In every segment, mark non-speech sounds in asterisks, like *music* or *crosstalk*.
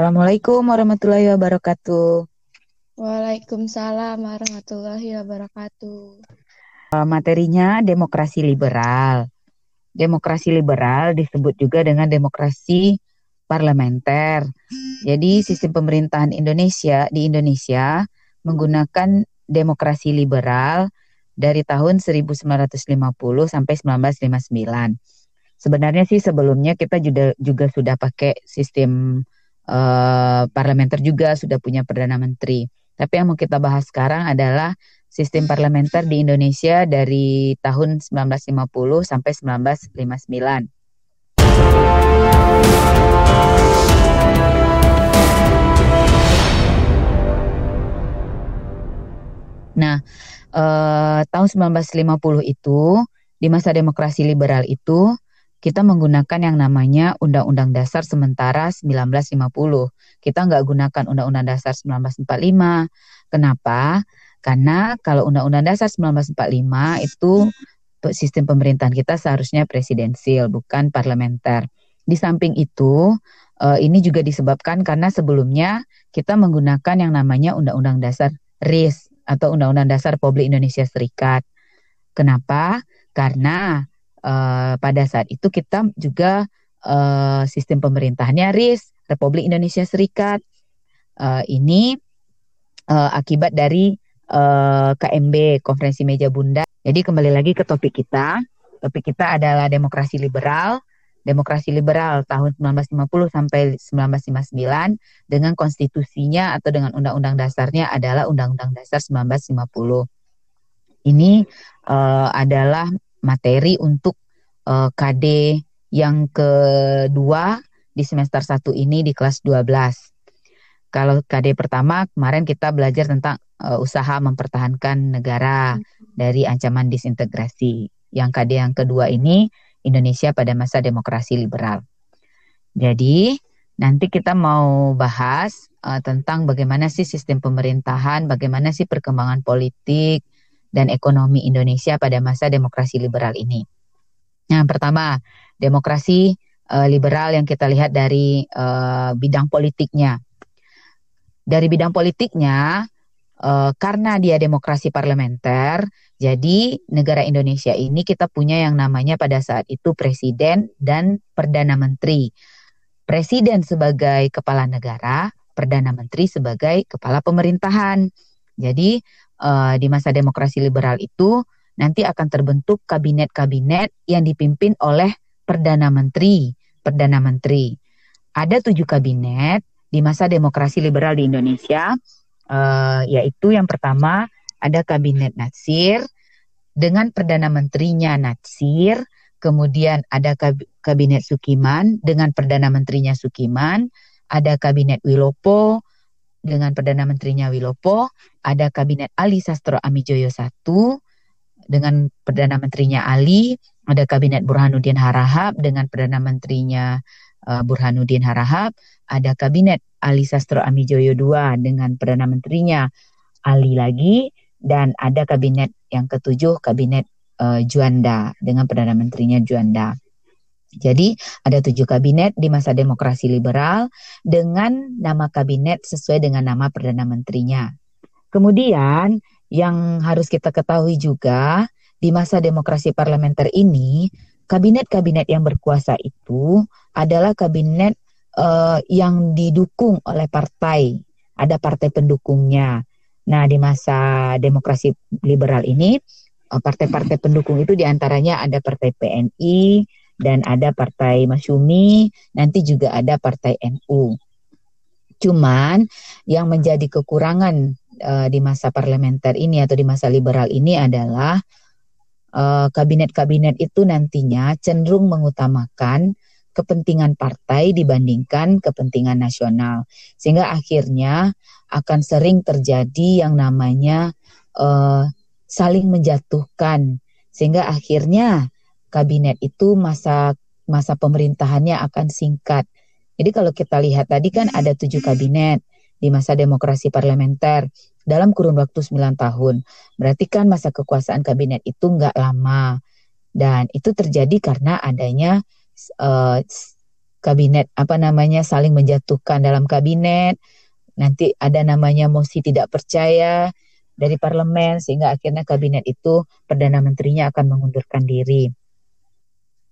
Assalamualaikum warahmatullahi wabarakatuh. Waalaikumsalam warahmatullahi wabarakatuh. Uh, materinya demokrasi liberal. Demokrasi liberal disebut juga dengan demokrasi parlementer. Jadi sistem pemerintahan Indonesia di Indonesia menggunakan demokrasi liberal dari tahun 1950 sampai 1959. Sebenarnya sih sebelumnya kita juga juga sudah pakai sistem uh, parlementer juga sudah punya perdana menteri. Tapi yang mau kita bahas sekarang adalah sistem parlementer di Indonesia dari tahun 1950 sampai 1959. Nah, eh, tahun 1950 itu di masa demokrasi liberal itu kita menggunakan yang namanya Undang-Undang Dasar Sementara 1950. Kita nggak gunakan Undang-Undang Dasar 1945. Kenapa? Karena kalau Undang-Undang Dasar 1945 itu sistem pemerintahan kita seharusnya presidensil, bukan parlementer. Di samping itu, uh, ini juga disebabkan karena sebelumnya kita menggunakan yang namanya Undang-Undang Dasar RIS atau Undang-Undang Dasar Republik Indonesia Serikat. Kenapa? Karena uh, pada saat itu kita juga uh, sistem pemerintahannya RIS Republik Indonesia Serikat. Uh, ini uh, akibat dari uh, KMB Konferensi Meja Bunda. Jadi kembali lagi ke topik kita. Topik kita adalah demokrasi liberal. Demokrasi liberal tahun 1950 sampai 1959 dengan konstitusinya atau dengan undang-undang dasarnya adalah Undang-Undang Dasar 1950. Ini uh, adalah materi untuk uh, eh, KD yang kedua di semester 1 ini di kelas 12. Kalau KD pertama kemarin kita belajar tentang uh, usaha mempertahankan negara hmm. dari ancaman disintegrasi. Yang KD yang kedua ini Indonesia pada masa demokrasi liberal. Jadi nanti kita mau bahas uh, tentang bagaimana sih sistem pemerintahan, bagaimana sih perkembangan politik dan ekonomi Indonesia pada masa demokrasi liberal ini. Yang pertama, demokrasi uh, liberal yang kita lihat dari uh, bidang politiknya. Dari bidang politiknya, uh, karena dia demokrasi parlementer, jadi negara Indonesia ini kita punya yang namanya pada saat itu presiden dan perdana menteri. Presiden sebagai kepala negara, perdana menteri sebagai kepala pemerintahan. Jadi uh, di masa demokrasi liberal itu nanti akan terbentuk kabinet-kabinet yang dipimpin oleh perdana menteri. Perdana menteri. Ada tujuh kabinet di masa demokrasi liberal di Indonesia uh, yaitu yang pertama ada kabinet Natsir dengan perdana menterinya Natsir, kemudian ada kabinet Sukiman dengan perdana menterinya Sukiman, ada kabinet Wilopo dengan perdana menterinya Wilopo, ada kabinet Ali Sastro Amijoyo I dengan perdana menterinya Ali, ada kabinet Burhanuddin Harahap dengan perdana menterinya uh, Burhanuddin Harahap, ada kabinet Ali Sastro Amijoyo II dengan Perdana Menterinya Ali lagi, dan ada kabinet yang ketujuh, kabinet uh, Juanda dengan Perdana Menterinya Juanda. Jadi ada tujuh kabinet di masa demokrasi liberal dengan nama kabinet sesuai dengan nama Perdana Menterinya. Kemudian yang harus kita ketahui juga di masa demokrasi parlementer ini kabinet-kabinet yang berkuasa itu adalah kabinet uh, yang didukung oleh partai, ada partai pendukungnya. Nah, di masa demokrasi liberal ini, eh, partai-partai pendukung itu di antaranya ada partai PNI dan ada partai Masyumi, nanti juga ada partai NU. Cuman yang menjadi kekurangan uh, di masa parlementer ini atau di masa liberal ini adalah Eh, kabinet-kabinet uh, itu nantinya cenderung mengutamakan kepentingan partai dibandingkan kepentingan nasional, sehingga akhirnya akan sering terjadi yang namanya uh, saling menjatuhkan, sehingga akhirnya kabinet itu masa masa pemerintahannya akan singkat. Jadi kalau kita lihat tadi kan ada tujuh kabinet di masa demokrasi parlementer dalam kurun waktu 9 tahun. Berarti kan masa kekuasaan kabinet itu nggak lama. Dan itu terjadi karena adanya uh, kabinet apa namanya saling menjatuhkan dalam kabinet nanti ada namanya mosi tidak percaya dari parlemen sehingga akhirnya kabinet itu perdana menterinya akan mengundurkan diri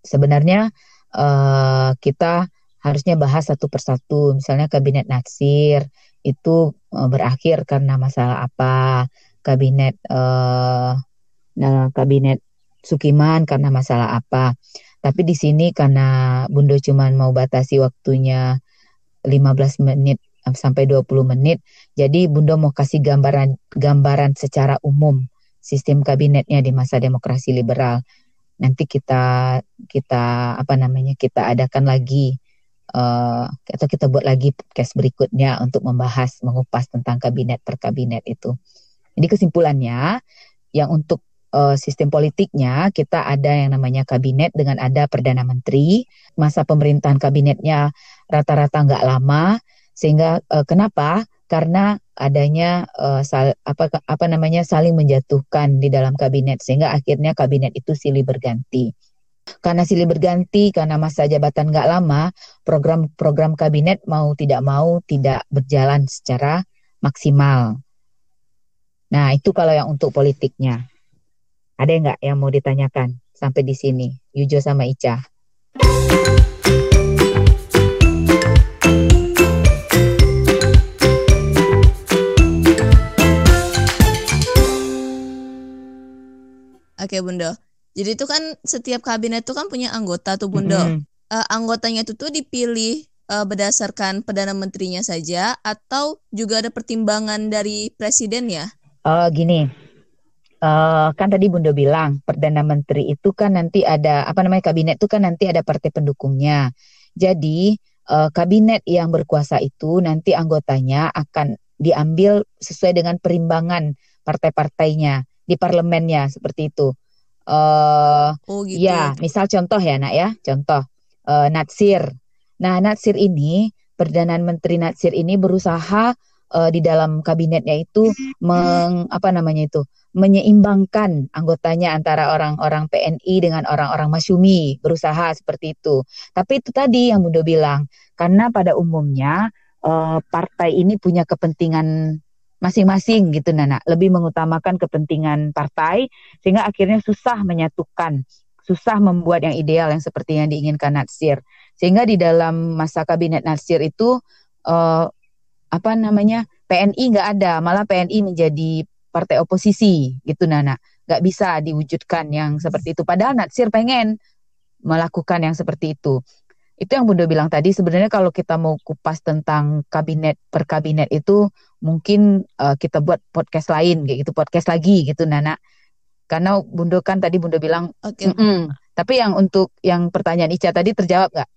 sebenarnya uh, kita harusnya bahas satu persatu misalnya kabinet Natsir itu uh, berakhir karena masalah apa kabinet uh, kabinet Sukiman karena masalah apa. Tapi di sini karena Bundo cuma mau batasi waktunya 15 menit sampai 20 menit, jadi Bundo mau kasih gambaran gambaran secara umum sistem kabinetnya di masa demokrasi liberal. Nanti kita kita apa namanya kita adakan lagi uh, atau kita buat lagi podcast berikutnya untuk membahas mengupas tentang kabinet per kabinet itu. Jadi kesimpulannya yang untuk uh, sistem politiknya kita ada yang namanya kabinet dengan ada perdana menteri masa pemerintahan kabinetnya rata-rata nggak lama sehingga uh, kenapa karena adanya uh, sal, apa apa namanya saling menjatuhkan di dalam kabinet sehingga akhirnya kabinet itu silih berganti karena silih berganti karena masa jabatan nggak lama program-program kabinet mau tidak mau tidak berjalan secara maksimal nah itu kalau yang untuk politiknya ada nggak yang mau ditanyakan sampai di sini? Yujo sama Ica. Oke Bunda. Jadi itu kan setiap kabinet itu kan punya anggota tuh Bunda. Mm -hmm. uh, anggotanya itu tuh dipilih uh, berdasarkan perdana menterinya saja atau juga ada pertimbangan dari presiden ya? Uh, gini, uh, kan tadi Bunda bilang perdana menteri itu kan nanti ada apa namanya kabinet itu kan nanti ada partai pendukungnya. Jadi uh, kabinet yang berkuasa itu nanti anggotanya akan diambil sesuai dengan perimbangan partai-partainya di parlemennya seperti itu. Uh, oh gitu. Ya, misal contoh ya nak ya, contoh uh, Natsir. Nah Natsir ini perdana menteri Natsir ini berusaha uh, di dalam kabinetnya itu meng apa namanya itu menyeimbangkan anggotanya antara orang-orang PNI dengan orang-orang Masyumi berusaha seperti itu. Tapi itu tadi yang Mundo bilang karena pada umumnya uh, partai ini punya kepentingan masing-masing gitu Nana, lebih mengutamakan kepentingan partai sehingga akhirnya susah menyatukan, susah membuat yang ideal yang seperti yang diinginkan Natsir. Sehingga di dalam masa kabinet Natsir itu uh, apa namanya PNI nggak ada, malah PNI menjadi partai oposisi gitu Nana. Gak bisa diwujudkan yang seperti itu. Padahal Natsir pengen melakukan yang seperti itu. Itu yang Bunda bilang tadi sebenarnya kalau kita mau kupas tentang kabinet per kabinet itu mungkin uh, kita buat podcast lain kayak gitu podcast lagi gitu Nana. Karena Bunda kan tadi Bunda bilang okay. Tapi yang untuk yang pertanyaan Ica tadi terjawab nggak?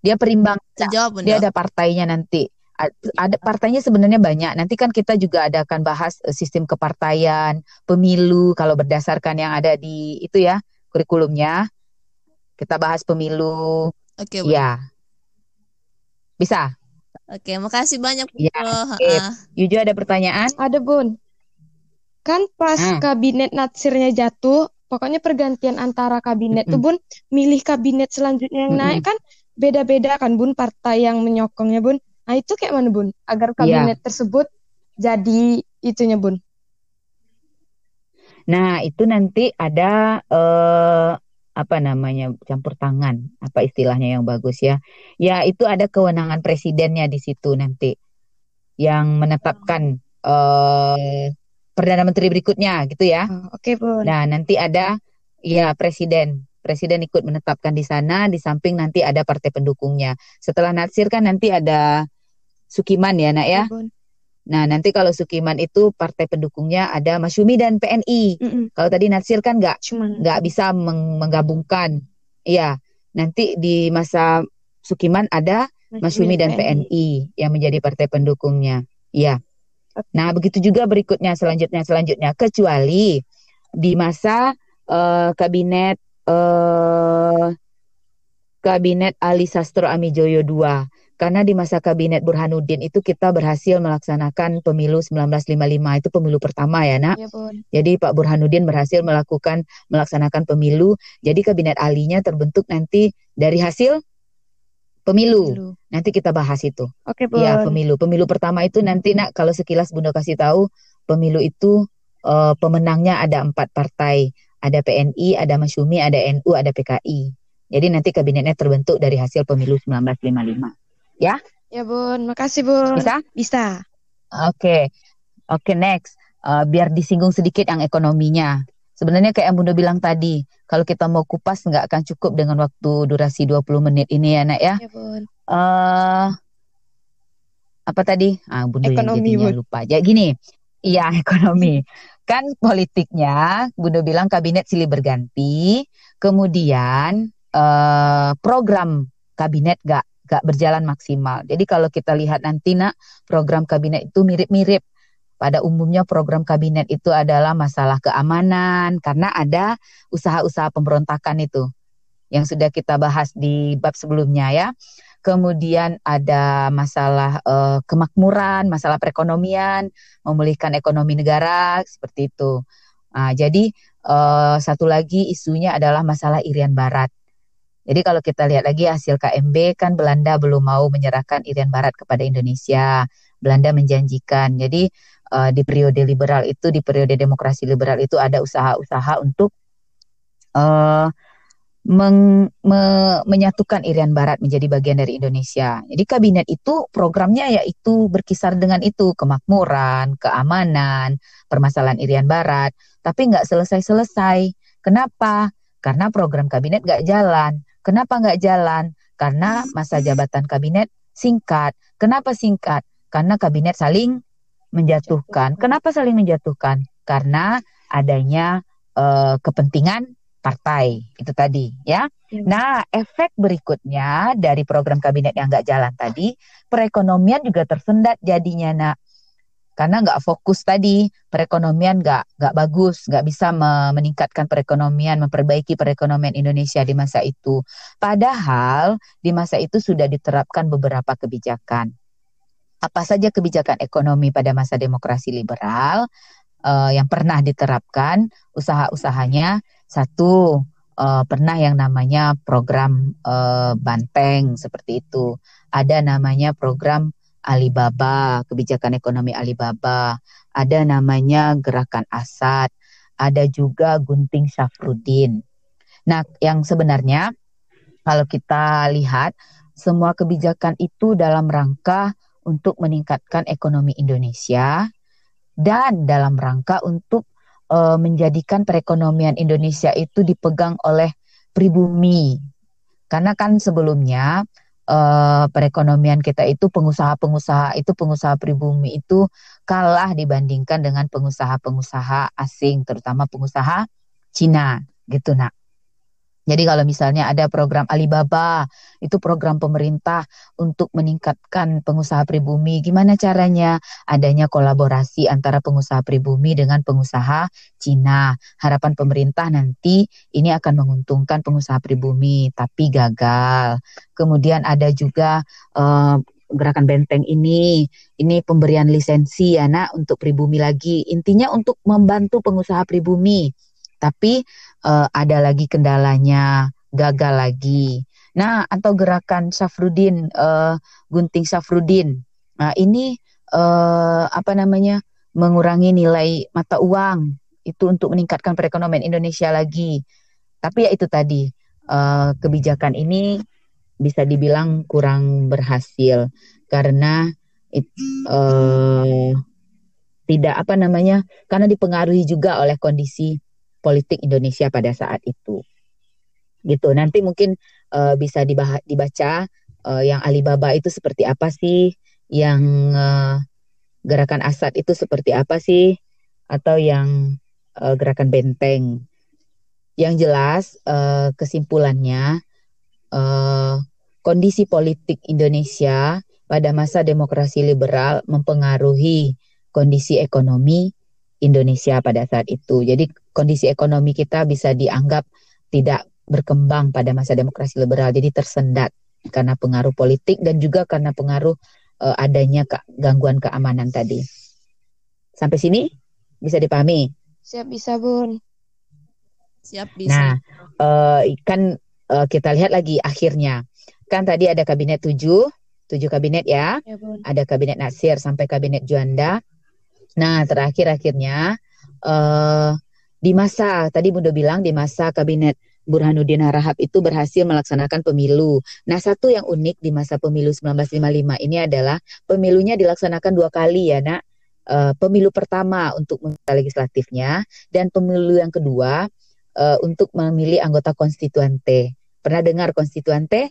Dia perimbang. Terjawab, Dia ada partainya nanti ada partainya sebenarnya banyak. Nanti kan kita juga ada akan bahas eh, sistem kepartaian, pemilu kalau berdasarkan yang ada di itu ya kurikulumnya. Kita bahas pemilu. Oke, okay, ya. Bisa. Oke, makasih banyak. Ya, okay. Yujo ada pertanyaan? Ada, Bun. Kan pas hmm. kabinet Natsirnya jatuh, pokoknya pergantian antara kabinet mm -hmm. tuh, Bun, milih kabinet selanjutnya yang mm -hmm. naik kan beda-beda kan, Bun, partai yang menyokongnya, Bun. Nah itu kayak mana bun? Agar iya. kabinet yeah. tersebut jadi itunya bun. Nah itu nanti ada uh, apa namanya campur tangan, apa istilahnya yang bagus ya? Ya itu ada kewenangan presidennya di situ nanti yang menetapkan uh, perdana menteri berikutnya gitu ya. Oh, Oke okay, bun. Nah nanti ada ya presiden presiden ikut menetapkan di sana, di samping nanti ada partai pendukungnya. Setelah Natsir kan nanti ada Sukiman ya nak ya. Nah nanti kalau Sukiman itu partai pendukungnya ada Masyumi dan PNI. Mm -mm. Kalau tadi Natsir kan nggak nggak bisa meng menggabungkan. Iya. Nanti di masa Sukiman ada Masyumi dan PNI. PNI yang menjadi partai pendukungnya. Iya. Nah begitu juga berikutnya selanjutnya selanjutnya kecuali di masa uh, kabinet uh, kabinet Ali Sastro Amijoyo II karena di masa kabinet Burhanuddin itu kita berhasil melaksanakan pemilu 1955 itu pemilu pertama ya nak. Ya, Bun. Jadi Pak Burhanuddin berhasil melakukan melaksanakan pemilu. Jadi kabinet alinya terbentuk nanti dari hasil Pemilu. pemilu. Nanti kita bahas itu. Oke, Bu. Iya, pemilu. Pemilu pertama itu nanti nak kalau sekilas Bunda kasih tahu, pemilu itu uh, pemenangnya ada empat partai. Ada PNI, ada Masyumi, ada NU, ada PKI. Jadi nanti kabinetnya terbentuk dari hasil pemilu 1955. Ya? Ya, Bun. Makasih, Bun. Bisa? Bisa. Oke. Okay. Oke, okay, next. Uh, biar disinggung sedikit yang ekonominya. Sebenarnya kayak yang Bunda bilang tadi, kalau kita mau kupas nggak akan cukup dengan waktu durasi 20 menit ini ya, Nak ya. Ya, Bun. Uh, apa tadi? Ah, Bunda ekonomi, yang lupa. Jadi gini, iya *laughs* ekonomi. Kan politiknya, Bunda bilang kabinet silih berganti, kemudian uh, program kabinet gak gak berjalan maksimal. Jadi kalau kita lihat nanti nak program kabinet itu mirip-mirip pada umumnya program kabinet itu adalah masalah keamanan karena ada usaha-usaha pemberontakan itu yang sudah kita bahas di bab sebelumnya ya. Kemudian ada masalah uh, kemakmuran, masalah perekonomian, memulihkan ekonomi negara seperti itu. Nah, jadi uh, satu lagi isunya adalah masalah Irian Barat. Jadi kalau kita lihat lagi hasil KMB kan Belanda belum mau menyerahkan Irian Barat kepada Indonesia. Belanda menjanjikan. Jadi uh, di periode liberal itu di periode demokrasi liberal itu ada usaha-usaha untuk uh, meng, me, menyatukan Irian Barat menjadi bagian dari Indonesia. Jadi kabinet itu programnya yaitu berkisar dengan itu kemakmuran, keamanan, permasalahan Irian Barat, tapi nggak selesai-selesai. Kenapa? Karena program kabinet nggak jalan. Kenapa nggak jalan? Karena masa jabatan kabinet singkat. Kenapa singkat? Karena kabinet saling menjatuhkan. Kenapa saling menjatuhkan? Karena adanya uh, kepentingan partai itu tadi ya. ya. Nah efek berikutnya dari program kabinet yang nggak jalan tadi, perekonomian juga tersendat jadinya nak. Karena nggak fokus tadi, perekonomian nggak nggak bagus, nggak bisa meningkatkan perekonomian, memperbaiki perekonomian Indonesia di masa itu. Padahal di masa itu sudah diterapkan beberapa kebijakan. Apa saja kebijakan ekonomi pada masa demokrasi liberal uh, yang pernah diterapkan usaha-usahanya. Satu uh, pernah yang namanya program uh, banteng seperti itu. Ada namanya program Alibaba kebijakan ekonomi Alibaba. Ada namanya gerakan Asad. Ada juga Gunting Syafruddin. Nah yang sebenarnya kalau kita lihat semua kebijakan itu dalam rangka untuk meningkatkan ekonomi Indonesia dan dalam rangka untuk uh, menjadikan perekonomian Indonesia itu dipegang oleh pribumi. Karena kan sebelumnya uh, perekonomian kita itu pengusaha-pengusaha itu pengusaha pribumi itu kalah dibandingkan dengan pengusaha-pengusaha asing terutama pengusaha Cina gitu nak. Jadi kalau misalnya ada program Alibaba, itu program pemerintah untuk meningkatkan pengusaha pribumi. Gimana caranya? Adanya kolaborasi antara pengusaha pribumi dengan pengusaha Cina. Harapan pemerintah nanti ini akan menguntungkan pengusaha pribumi, tapi gagal. Kemudian ada juga uh, gerakan benteng ini, ini pemberian lisensi ya nak untuk pribumi lagi. Intinya untuk membantu pengusaha pribumi. Tapi uh, ada lagi kendalanya, gagal lagi. Nah, atau gerakan Safrudin, uh, gunting Safrudin. Nah, ini uh, apa namanya? mengurangi nilai mata uang itu untuk meningkatkan perekonomian Indonesia lagi. Tapi ya itu tadi uh, kebijakan ini bisa dibilang kurang berhasil karena it, uh, tidak apa namanya karena dipengaruhi juga oleh kondisi politik Indonesia pada saat itu. Gitu. Nanti mungkin uh, bisa dibah- dibaca uh, yang Alibaba itu seperti apa sih, yang uh, gerakan Asad itu seperti apa sih, atau yang uh, gerakan Benteng. Yang jelas uh, kesimpulannya uh, kondisi politik Indonesia pada masa demokrasi liberal mempengaruhi kondisi ekonomi Indonesia pada saat itu. Jadi kondisi ekonomi kita bisa dianggap tidak berkembang pada masa demokrasi liberal. Jadi tersendat karena pengaruh politik dan juga karena pengaruh uh, adanya ke gangguan keamanan tadi. Sampai sini bisa dipahami? Siap bisa, Bun. Siap bisa. Nah, uh, kan uh, kita lihat lagi akhirnya. kan tadi ada kabinet tujuh, tujuh kabinet ya. ya ada kabinet Nasir sampai kabinet Juanda. Nah, terakhir akhirnya uh, di masa tadi Bunda bilang di masa kabinet Burhanuddin Harahap itu berhasil melaksanakan pemilu. Nah, satu yang unik di masa pemilu 1955 ini adalah pemilunya dilaksanakan dua kali ya, Nak. Uh, pemilu pertama untuk legislatifnya dan pemilu yang kedua uh, untuk memilih anggota konstituante. Pernah dengar konstituante?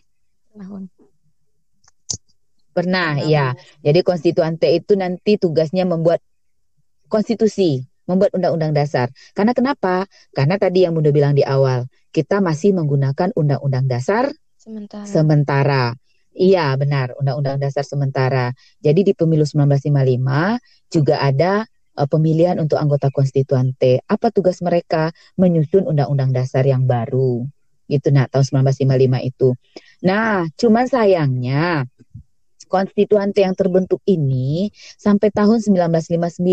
Pernah, ya. Jadi konstituante itu nanti tugasnya membuat konstitusi, membuat undang-undang dasar. Karena kenapa? Karena tadi yang Bunda bilang di awal, kita masih menggunakan undang-undang dasar sementara. sementara. Iya, benar, undang-undang dasar sementara. Jadi di pemilu 1955 juga ada uh, pemilihan untuk anggota konstituante. Apa tugas mereka? Menyusun undang-undang dasar yang baru. Itu nah tahun 1955 itu. Nah, cuman sayangnya konstituante yang terbentuk ini sampai tahun 1959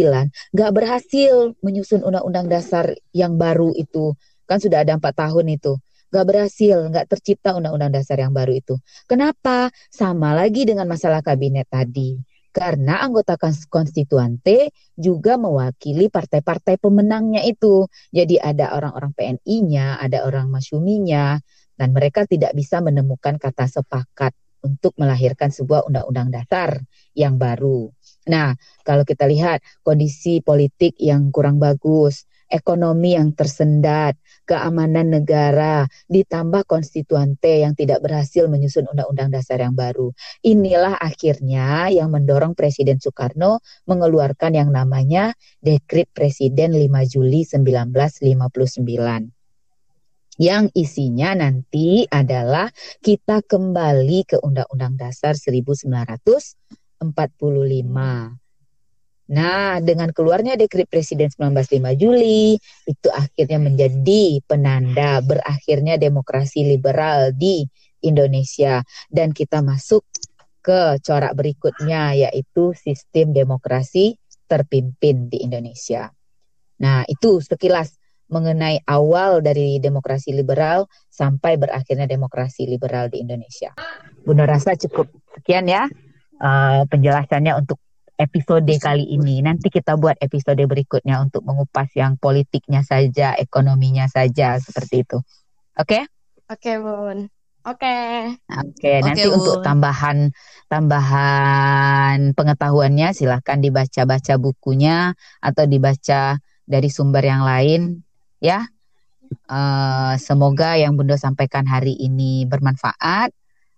nggak berhasil menyusun undang-undang dasar yang baru itu. Kan sudah ada empat tahun itu nggak berhasil, nggak tercipta undang-undang dasar yang baru itu. Kenapa? Sama lagi dengan masalah kabinet tadi. Karena anggota konstituante juga mewakili partai-partai pemenangnya itu. Jadi ada orang-orang PNI-nya, ada orang masyuminya, dan mereka tidak bisa menemukan kata sepakat untuk melahirkan sebuah undang-undang dasar yang baru. Nah, kalau kita lihat kondisi politik yang kurang bagus, ekonomi yang tersendat, keamanan negara, ditambah konstituante yang tidak berhasil menyusun undang-undang dasar yang baru. Inilah akhirnya yang mendorong Presiden Soekarno mengeluarkan yang namanya Dekrit Presiden 5 Juli 1959 yang isinya nanti adalah kita kembali ke Undang-Undang Dasar 1945. Nah, dengan keluarnya dekret Presiden 1905 Juli, itu akhirnya menjadi penanda berakhirnya demokrasi liberal di Indonesia dan kita masuk ke corak berikutnya yaitu sistem demokrasi terpimpin di Indonesia. Nah, itu sekilas mengenai awal dari demokrasi liberal sampai berakhirnya demokrasi liberal di Indonesia. Bunda rasa cukup sekian ya uh, penjelasannya untuk episode kali ini. Nanti kita buat episode berikutnya untuk mengupas yang politiknya saja, ekonominya saja seperti itu. Oke? Okay? Oke, okay, Bun. Oke. Okay. Oke, okay, nanti Bun. untuk tambahan tambahan pengetahuannya silahkan dibaca-baca bukunya atau dibaca dari sumber yang lain ya. Uh, semoga yang Bunda sampaikan hari ini bermanfaat.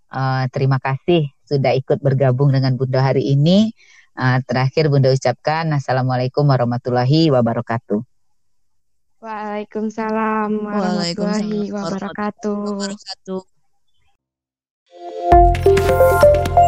Uh, terima kasih sudah ikut bergabung dengan Bunda hari ini. Uh, terakhir Bunda ucapkan Assalamualaikum warahmatullahi wabarakatuh. Waalaikumsalam warahmatullahi wabarakatuh. Waalaikumsalam warahmatullahi wabarakatuh.